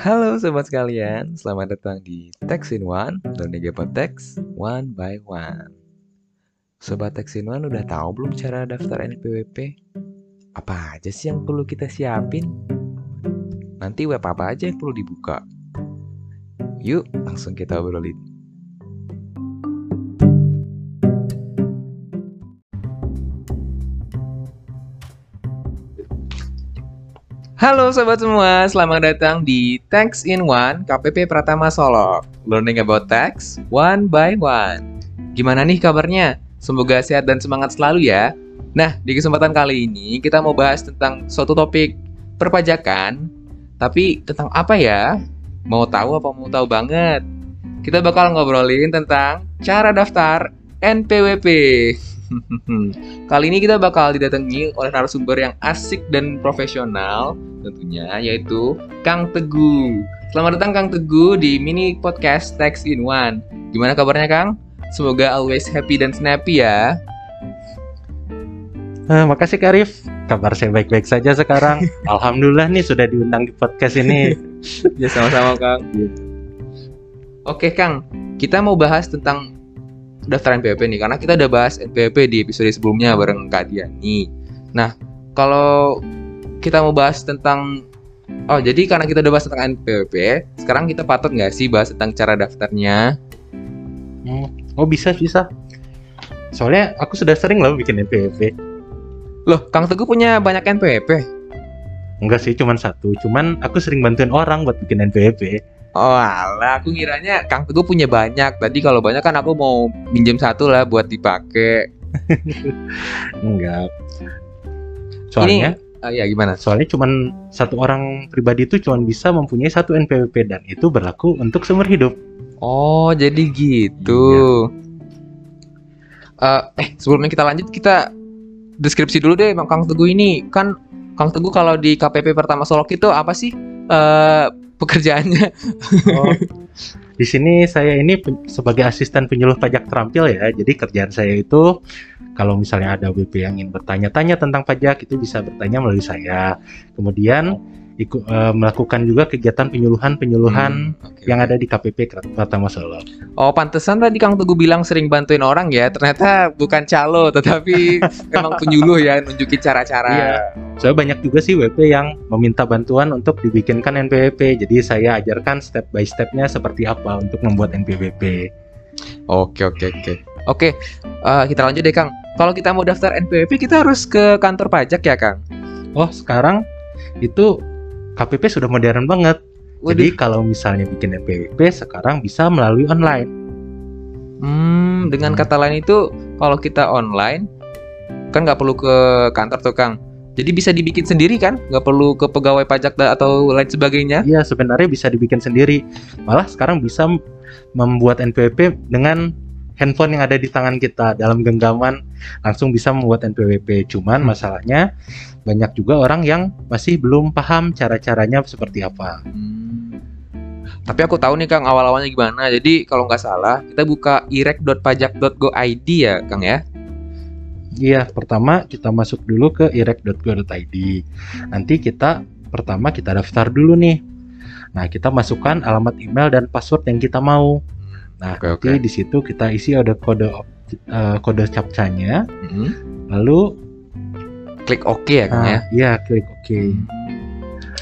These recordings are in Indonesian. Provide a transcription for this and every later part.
Halo sobat sekalian, selamat datang di Text in One, Learning About Text One by One. Sobat Text in One udah tahu belum cara daftar NPWP? Apa aja sih yang perlu kita siapin? Nanti web apa aja yang perlu dibuka? Yuk, langsung kita obrolin. Halo sobat semua, selamat datang di Text in One KPP Pratama Solo. Learning about text one by one. Gimana nih kabarnya? Semoga sehat dan semangat selalu ya. Nah, di kesempatan kali ini kita mau bahas tentang suatu topik perpajakan. Tapi tentang apa ya? Mau tahu apa mau tahu banget? Kita bakal ngobrolin tentang cara daftar NPWP. Kali ini kita bakal didatangi oleh narasumber yang asik dan profesional tentunya yaitu Kang Teguh. Selamat datang Kang Teguh di mini podcast Text in One. Gimana kabarnya Kang? Semoga always happy dan snappy ya. Uh, makasih Karif. Kabar saya baik-baik saja sekarang. Alhamdulillah nih sudah diundang di podcast ini. ya sama-sama Kang. Oke Kang, kita mau bahas tentang daftar NPWP nih karena kita udah bahas NPWP di episode sebelumnya bareng Kak Diani. Nah, kalau kita mau bahas tentang Oh, jadi karena kita udah bahas tentang NPWP, sekarang kita patut nggak sih bahas tentang cara daftarnya? Hmm. Oh, bisa, bisa. Soalnya aku sudah sering loh bikin NPWP. Loh, Kang Teguh punya banyak NPWP? Enggak sih, cuma satu. Cuman aku sering bantuin orang buat bikin NPWP. Oh alah, aku ngiranya Kang Teguh punya banyak. Tadi kalau banyak kan aku mau minjem satu lah buat dipakai. Enggak. Soalnya Ini, uh, ya gimana? Soalnya cuma satu orang pribadi itu cuma bisa mempunyai satu NPWP dan itu berlaku untuk seumur hidup. Oh, jadi gitu. Iya. Uh, eh, sebelumnya kita lanjut kita deskripsi dulu deh Kang Teguh ini. Kan Kang Teguh kalau di KPP pertama Solok itu apa sih? Uh, pekerjaannya. Oh, di sini saya ini sebagai asisten penyuluh pajak terampil ya. Jadi kerjaan saya itu kalau misalnya ada WP yang ingin bertanya-tanya tentang pajak itu bisa bertanya melalui saya. Kemudian ikut uh, melakukan juga kegiatan penyuluhan-penyuluhan hmm, okay. yang ada di KPP Pratama Solo. Oh, pantesan tadi Kang Teguh bilang sering bantuin orang ya. Ternyata bukan calo, tetapi memang penyuluh ya, nunjukin cara-cara. Iya. Saya banyak juga sih WP yang meminta bantuan untuk dibikinkan NPWP. Jadi saya ajarkan step by stepnya seperti apa untuk membuat NPWP. Oke, oke, oke. Oke, uh, kita lanjut deh Kang. Kalau kita mau daftar NPWP, kita harus ke kantor pajak ya Kang? Oh, sekarang itu KPP sudah modern banget. Waduh. Jadi kalau misalnya bikin NPWP sekarang bisa melalui online. Hmm, dengan kata lain itu kalau kita online kan nggak perlu ke kantor tuh Kang. Jadi bisa dibikin sendiri kan? Nggak perlu ke pegawai pajak atau lain sebagainya? Iya, sebenarnya bisa dibikin sendiri. Malah sekarang bisa membuat NPWP dengan handphone yang ada di tangan kita dalam genggaman langsung bisa membuat NPWP. Cuman masalahnya banyak juga orang yang masih belum paham cara-caranya seperti apa. Hmm. Tapi aku tahu nih Kang awal-awalnya gimana. Jadi kalau nggak salah kita buka irek.pajak.go.id ya Kang ya. Iya, pertama kita masuk dulu ke irek.go.id. Nanti kita pertama kita daftar dulu nih. Nah, kita masukkan alamat email dan password yang kita mau. Nah, okay, nanti okay. di situ kita isi ada kode uh, kode captcha-nya. Mm -hmm. Lalu klik OK ya kan ya? Iya, klik OK. Hmm.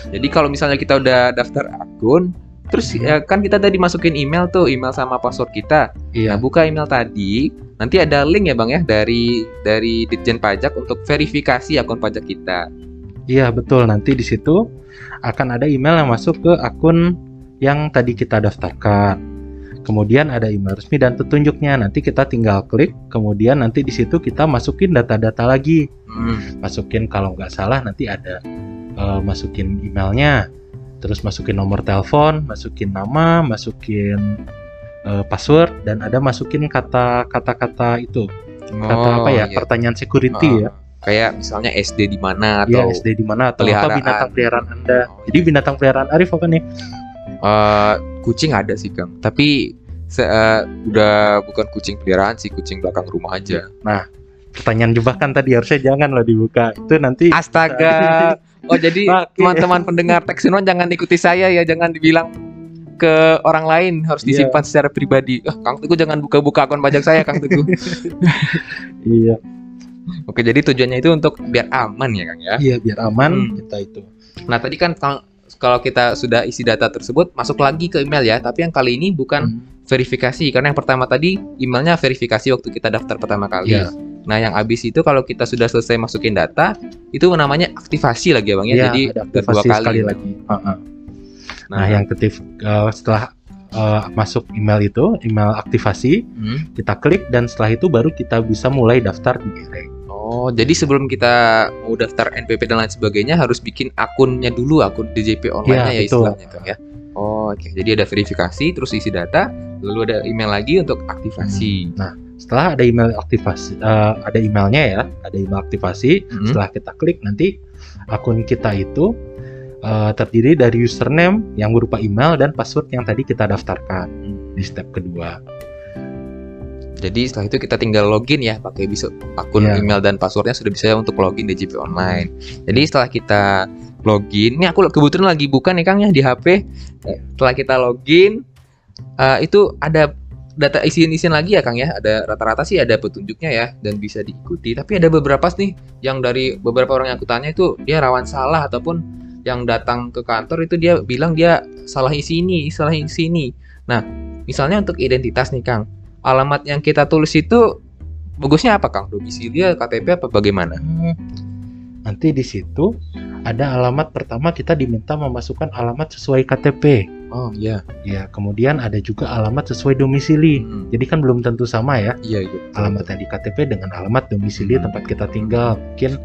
Jadi kalau misalnya kita udah daftar akun, terus hmm. ya kan kita tadi masukin email tuh, email sama password kita. Iya. Nah, buka email tadi, nanti ada link ya Bang ya dari dari Ditjen Pajak untuk verifikasi akun pajak kita. Iya, betul. Nanti di situ akan ada email yang masuk ke akun yang tadi kita daftarkan kemudian ada email resmi dan petunjuknya. Nanti kita tinggal klik, kemudian nanti di situ kita masukin data-data lagi. Hmm. Masukin kalau nggak salah nanti ada uh, masukin emailnya, terus masukin nomor telepon, masukin nama, masukin uh, password, dan ada masukin kata-kata-kata itu, kata apa ya, iya. pertanyaan security uh. ya kayak misalnya SD di mana iya, atau ya, SD di mana atau apa binatang peliharaan Anda. Oh, Jadi binatang peliharaan Arif apa nih? Uh, kucing ada sih Kang, tapi se uh, udah bukan kucing peliharaan sih, kucing belakang rumah aja. Nah, pertanyaan jebakan tadi harusnya jangan loh dibuka. Itu nanti Astaga. Oh jadi teman-teman pendengar Texinon jangan ikuti saya ya, jangan dibilang ke orang lain harus Iya. disimpan secara pribadi. Ah, Kang Teguh jangan buka-buka akun pajak saya, Kang Teguh. Iya. Oke, jadi tujuannya itu untuk biar aman ya, Kang ya. Iya, biar aman Hmm. kita itu. Nah, tadi kan Kang- kalau kita sudah isi data tersebut masuk lagi ke email ya, tapi yang kali ini bukan Hmm. verifikasi karena yang pertama tadi emailnya verifikasi waktu kita daftar pertama kali. Iya. Nah, yang habis itu kalau kita sudah selesai masukin data, itu namanya aktivasi lagi ya, Bang ya. Iya, Jadi ada kedua kali. sekali lagi. Heeh. Nah, Nah, yang ketif eh, setelah eh, masuk email itu, email aktivasi, Hmm. kita klik dan setelah itu baru kita bisa mulai daftar di Gerek. Oh, jadi sebelum kita mau daftar NPP dan lain sebagainya harus bikin akunnya dulu, akun DJP online-nya Iya, ya betul. istilahnya Kang ya. Oh, oke. Jadi ada verifikasi, terus isi data, lalu ada email lagi untuk aktivasi. Nah, setelah ada email aktivasi, eh, ada emailnya ya, ada email aktivasi. Mhm. Setelah kita klik nanti akun kita itu eh, terdiri dari username yang berupa email dan password yang tadi kita daftarkan di step kedua. Jadi setelah itu kita tinggal login ya, pakai bisa akun Iya. email dan passwordnya sudah bisa untuk login DJP online. Jadi setelah kita login, ini aku kebetulan lagi buka nih Kang ya di HP. Eh, Setelah kita login, eh, itu ada data isian-isian lagi ya Kang ya. Ada rata-rata sih ada petunjuknya ya dan bisa diikuti. Tapi ada beberapa nih yang dari beberapa orang yang aku tanya itu dia rawan salah ataupun yang datang ke kantor itu dia bilang dia salah isi ini, salah isi ini. Nah, misalnya untuk identitas nih Kang alamat yang kita tulis itu bagusnya apa Kang? Domisili, KTP apa bagaimana? Hmm, Nanti di situ ada alamat pertama kita diminta memasukkan alamat sesuai KTP. Oh iya. Ya, kemudian ada juga alamat sesuai domisili. Hmm, Jadi kan belum tentu sama ya iya iya. alamat yang di KTP dengan alamat domisili tempat kita tinggal. Mungkin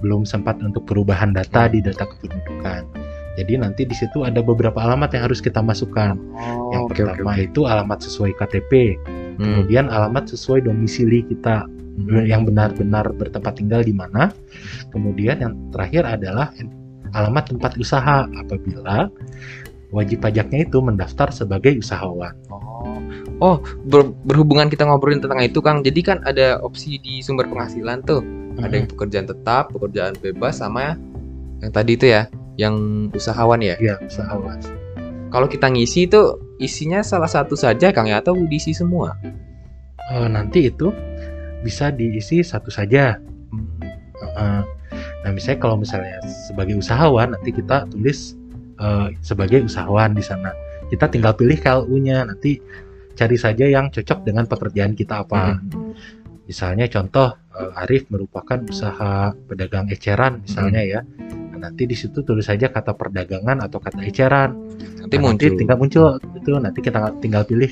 belum sempat untuk perubahan data di data kependudukan. Jadi nanti di situ ada beberapa alamat yang harus kita masukkan. Oh, yang pertama oke. itu alamat sesuai KTP, Hmm, kemudian alamat sesuai domisili kita hmm. yang benar-benar bertempat tinggal di mana. Kemudian yang terakhir adalah alamat tempat usaha apabila wajib pajaknya itu mendaftar sebagai usahawan. Oh, oh ber- berhubungan kita ngobrolin tentang itu Kang. Jadi kan ada opsi di sumber penghasilan tuh. Ada yang pekerjaan tetap, pekerjaan bebas, sama yang tadi itu ya, yang usahawan ya. ya usahawan. Kalau kita ngisi itu isinya salah satu saja Kang ya atau diisi semua? Eh, nanti itu bisa diisi satu saja. Heeh. Nah, misalnya kalau misalnya sebagai usahawan nanti kita tulis eh, sebagai usahawan di sana. Kita tinggal pilih KLU-nya. Nanti cari saja yang cocok dengan pekerjaan kita apa. Hmm. Misalnya contoh eh, Arif merupakan usaha pedagang eceran misalnya ya. Nanti di situ tulis saja kata perdagangan atau kata eceran. Nanti Nah, muncul. tinggal muncul itu nanti kita tinggal pilih.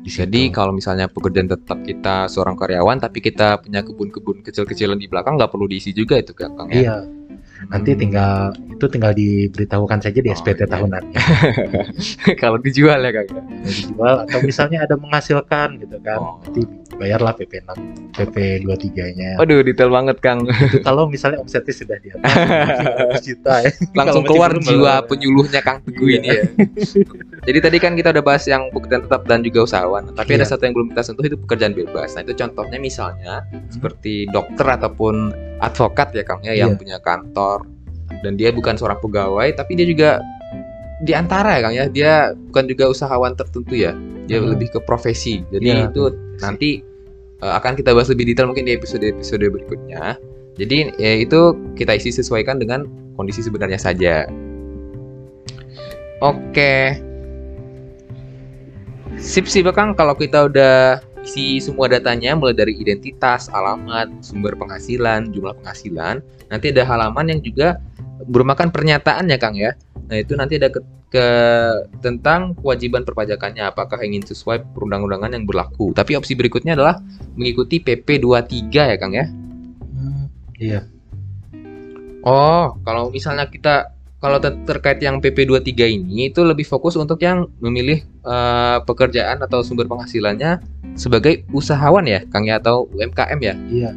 Di Jadi situ. kalau misalnya pekerjaan tetap kita seorang karyawan tapi kita punya kebun-kebun kecil-kecilan di belakang nggak perlu diisi juga itu Kang Kang, ya. iya, nanti Hmm. tinggal itu tinggal diberitahukan saja di Oh, SPT iya. tahunan kalau dijual ya Kang. ya? Dijual atau misalnya ada menghasilkan gitu kan. Oh. Nanti bayarlah PP 6 PP 23-nya. Waduh, detail banget Kang. Itu kalau misalnya omsetnya sudah di atas 100 juta ya. Langsung keluar jiwa penyuluhnya Kang Teguh Iya. ini ya. Jadi tadi kan kita udah bahas yang pekerjaan tetap dan juga usahawan. Tapi ada Iya. satu yang belum kita sentuh itu pekerjaan bebas. Nah itu contohnya misalnya seperti dokter ataupun advokat ya Kang ya yang Iya. punya kantor dan dia bukan seorang pegawai tapi dia juga di antara ya Kang ya dia bukan juga usahawan tertentu ya dia Hmm. lebih ke profesi jadi Iya, itu nanti uh, akan kita bahas lebih detail mungkin di episode-episode berikutnya. Jadi ya itu kita isi sesuaikan dengan kondisi sebenarnya saja. Oke. Sip sih Kang. Kalau kita udah isi semua datanya mulai dari identitas, alamat, sumber penghasilan, jumlah penghasilan. Nanti ada halaman yang juga berumakan pernyataan ya Kang ya. Nah itu nanti ada ke, ke- tentang kewajiban perpajakannya apakah ingin sesuai perundang-undangan yang berlaku. Tapi opsi berikutnya adalah mengikuti PP 23 ya Kang ya. Hmm, iya. Oh, kalau misalnya kita kalau ter- terkait yang PP 23 ini itu lebih fokus untuk yang memilih eh, pekerjaan atau sumber penghasilannya sebagai usahawan ya, Kang ya atau UMKM ya. Iya.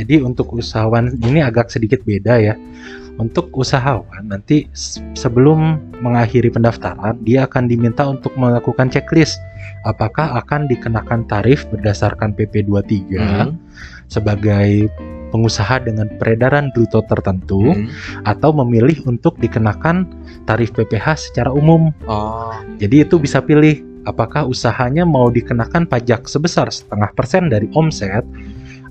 Jadi untuk usahawan ini agak sedikit beda ya. Untuk usahawan nanti sebelum mengakhiri pendaftaran dia akan diminta untuk melakukan checklist apakah akan dikenakan tarif berdasarkan PP 23 Hmm. sebagai pengusaha dengan peredaran bruto tertentu Hmm. atau memilih untuk dikenakan tarif PPh secara umum. Oh. Jadi itu bisa pilih apakah usahanya mau dikenakan pajak sebesar setengah persen dari omset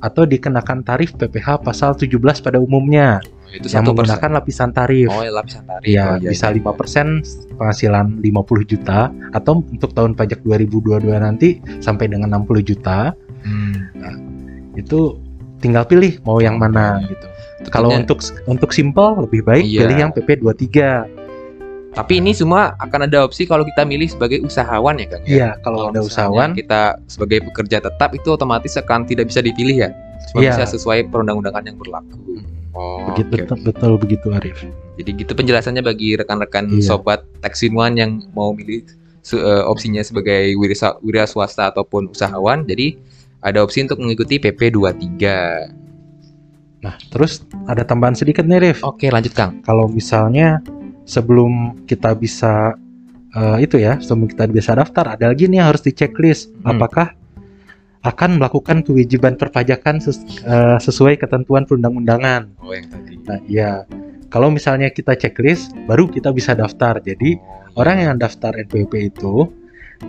atau dikenakan tarif PPh pasal 17 pada umumnya Itu yang persen. menggunakan lapisan tarif. Oh, ya, lapisan tarif. Ya, Oh, iya, bisa iya. 5% penghasilan 50 juta atau untuk tahun pajak 2022 nanti sampai dengan 60 juta. Hmm. Itu tinggal pilih mau yang mana gitu. Kalau Tentunya- untuk untuk simple lebih baik Iya. pilih yang PP 23. Tapi ini semua akan ada opsi kalau kita milih sebagai usahawan ya, Kang? ya? Iya, kalau ada misalnya usahawan kita sebagai pekerja tetap itu otomatis akan tidak bisa dipilih ya. Cuma Iya. bisa sesuai perundang-undangan yang berlaku. Oh, begitu oke. betul, betul begitu Arif. Jadi gitu penjelasannya bagi rekan-rekan Iya. sobat One yang mau milih eh, opsinya sebagai wira, wira swasta ataupun usahawan. Jadi ada opsi untuk mengikuti PP 23. Nah, terus ada tambahan sedikit nih Rif. Oke, lanjut Kang. Kalau misalnya sebelum kita bisa eh, itu ya, sebelum kita bisa daftar, ada lagi nih yang harus di checklist. Hmm. Apakah akan melakukan kewajiban perpajakan ses- eh, sesuai ketentuan perundang-undangan. Oh, yang tadi. Nah, iya. Kalau misalnya kita checklist, baru kita bisa daftar. Jadi, Oh, orang yang daftar NPWP itu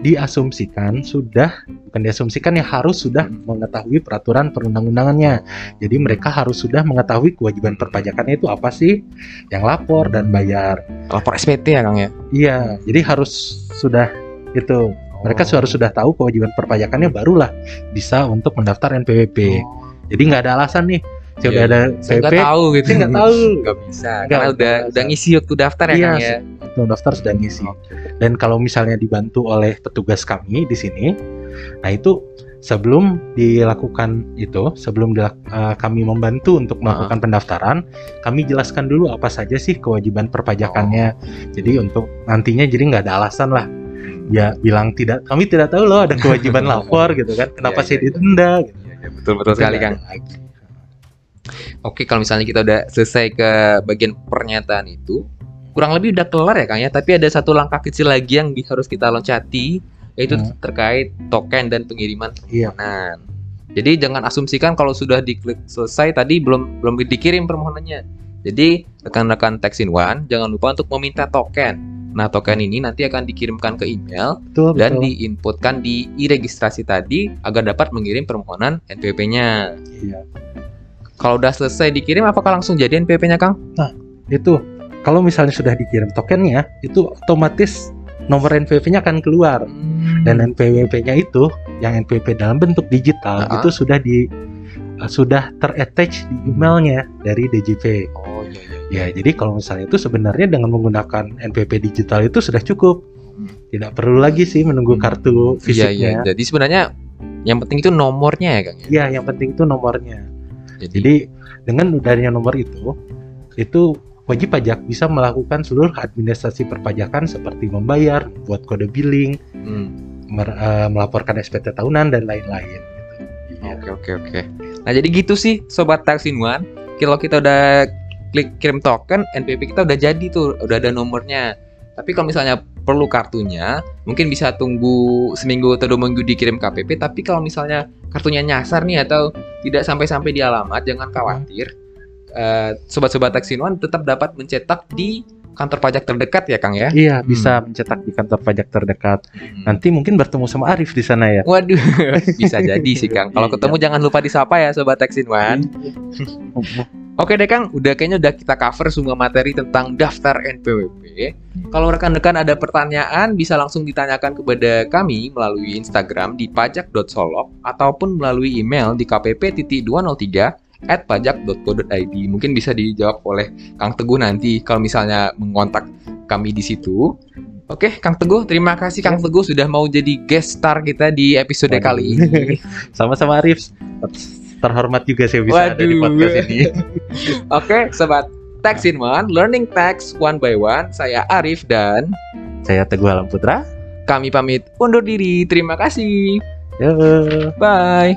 diasumsikan sudah bukan diasumsikan ya harus sudah mengetahui peraturan perundang-undangannya. Jadi mereka harus sudah mengetahui kewajiban perpajakannya itu apa sih yang lapor dan bayar. lapor SPT ya Kang ya. Iya, jadi harus sudah itu. Mereka Oh. harus sudah tahu kewajiban perpajakannya barulah bisa untuk mendaftar NPWP. Jadi nggak ada alasan nih. Saya udah Iya, ada Saya nggak tahu gitu. saya nggak tahu. Nggak bisa. Nggak, Karena udah bisa. udah ngisi waktu daftar ya Iya, Kang ya. Waktu daftar sudah ngisi. Dan kalau misalnya dibantu oleh petugas kami di sini, nah itu sebelum dilakukan itu, sebelum dilak- eh, kami membantu untuk melakukan pendaftaran, kami jelaskan dulu apa saja sih kewajiban perpajakannya. Jadi untuk nantinya jadi nggak ada alasan lah. Ya bilang tidak, kami tidak tahu loh ada kewajiban lapor gitu kan. Kenapa Iya, saya iya, iya. didenda? Gitu. Iya, iya, betul betul sekali Kang. Oke, kalau misalnya kita udah selesai ke bagian pernyataan itu, kurang lebih udah kelar ya Kang ya. Tapi ada satu langkah kecil lagi yang harus kita loncati, yaitu Hmm. terkait token dan pengiriman Iya. permohonan. Jadi jangan asumsikan kalau sudah diklik selesai tadi belum belum dikirim permohonannya. Jadi rekan-rekan Taxin One jangan lupa untuk meminta token. Nah token ini nanti akan dikirimkan ke email Betul, dan betul. diinputkan di e-registrasi tadi agar dapat mengirim permohonan NPWP-nya. Iya. Kalau udah selesai dikirim, apakah langsung jadi NPWP-nya, Kang? Itu kalau misalnya sudah dikirim tokennya, itu otomatis nomor NPWP-nya akan keluar. dan NPWP-nya itu yang NPWP dalam bentuk digital Ah. itu sudah di uh, sudah terattach di emailnya dari DJP. Oh. Ya, jadi kalau misalnya itu sebenarnya dengan menggunakan NPWP digital itu sudah cukup. Tidak perlu lagi sih menunggu Hmm. kartu Iya iya. fisiknya. Jadi sebenarnya yang penting itu nomornya ya, Kang. ya? Iya, yang penting itu nomornya. Jadi, Jadi dengan adanya nomor itu, itu wajib pajak bisa melakukan seluruh administrasi perpajakan seperti membayar, membuat kode billing, hmm, mer- eh, melaporkan SPT tahunan dan lain-lain. Gitu. Iya. Oke oke oke. Nah jadi gitu sih sobat One. Kalau kita udah klik kirim token, NPWP kita udah jadi tuh, udah ada nomornya. Tapi kalau misalnya perlu kartunya, mungkin bisa tunggu seminggu atau dua minggu dikirim KPP. Tapi kalau misalnya kartunya nyasar nih atau tidak sampai-sampai di alamat, jangan khawatir. Eh, Sobat-sobat Taxin One tetap dapat mencetak di kantor pajak terdekat ya Kang ya. Iya, bisa mencetak di kantor pajak terdekat. Hmm. Nanti mungkin bertemu sama Arif di sana ya. Waduh, bisa jadi sih Kang. Kalau Iya. ketemu jangan lupa disapa ya Sobat Taxin One. Oke deh Kang, udah kayaknya udah kita cover semua materi tentang daftar NPWP. Kalau rekan-rekan ada pertanyaan bisa langsung ditanyakan kepada kami melalui Instagram di pajak.solok ataupun melalui email di kpp.203 at pajak.co.id. Mungkin bisa dijawab oleh Kang Teguh nanti kalau misalnya mengontak kami di situ. Oke, Kang Teguh, terima kasih Kang Teguh sudah mau jadi guest star kita di episode Waduh. kali ini. Sama-sama Arif. Terhormat juga saya bisa ada di Waduh. podcast ini. Oke, sobat Tax in One, Learning Tax One by One. Saya Arif dan Saya Teguh Alam Putra. kami pamit undur diri. Terima kasih. Yo. Bye.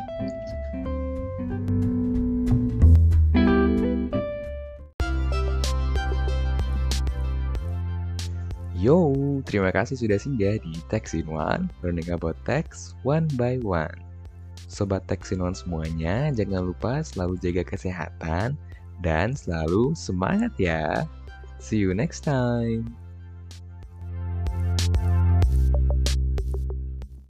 Yo, terima kasih sudah singgah di Tax in One, learning about tax one by one. Sobat Teksinon semuanya, jangan lupa selalu jaga kesehatan dan selalu semangat ya. See you next time.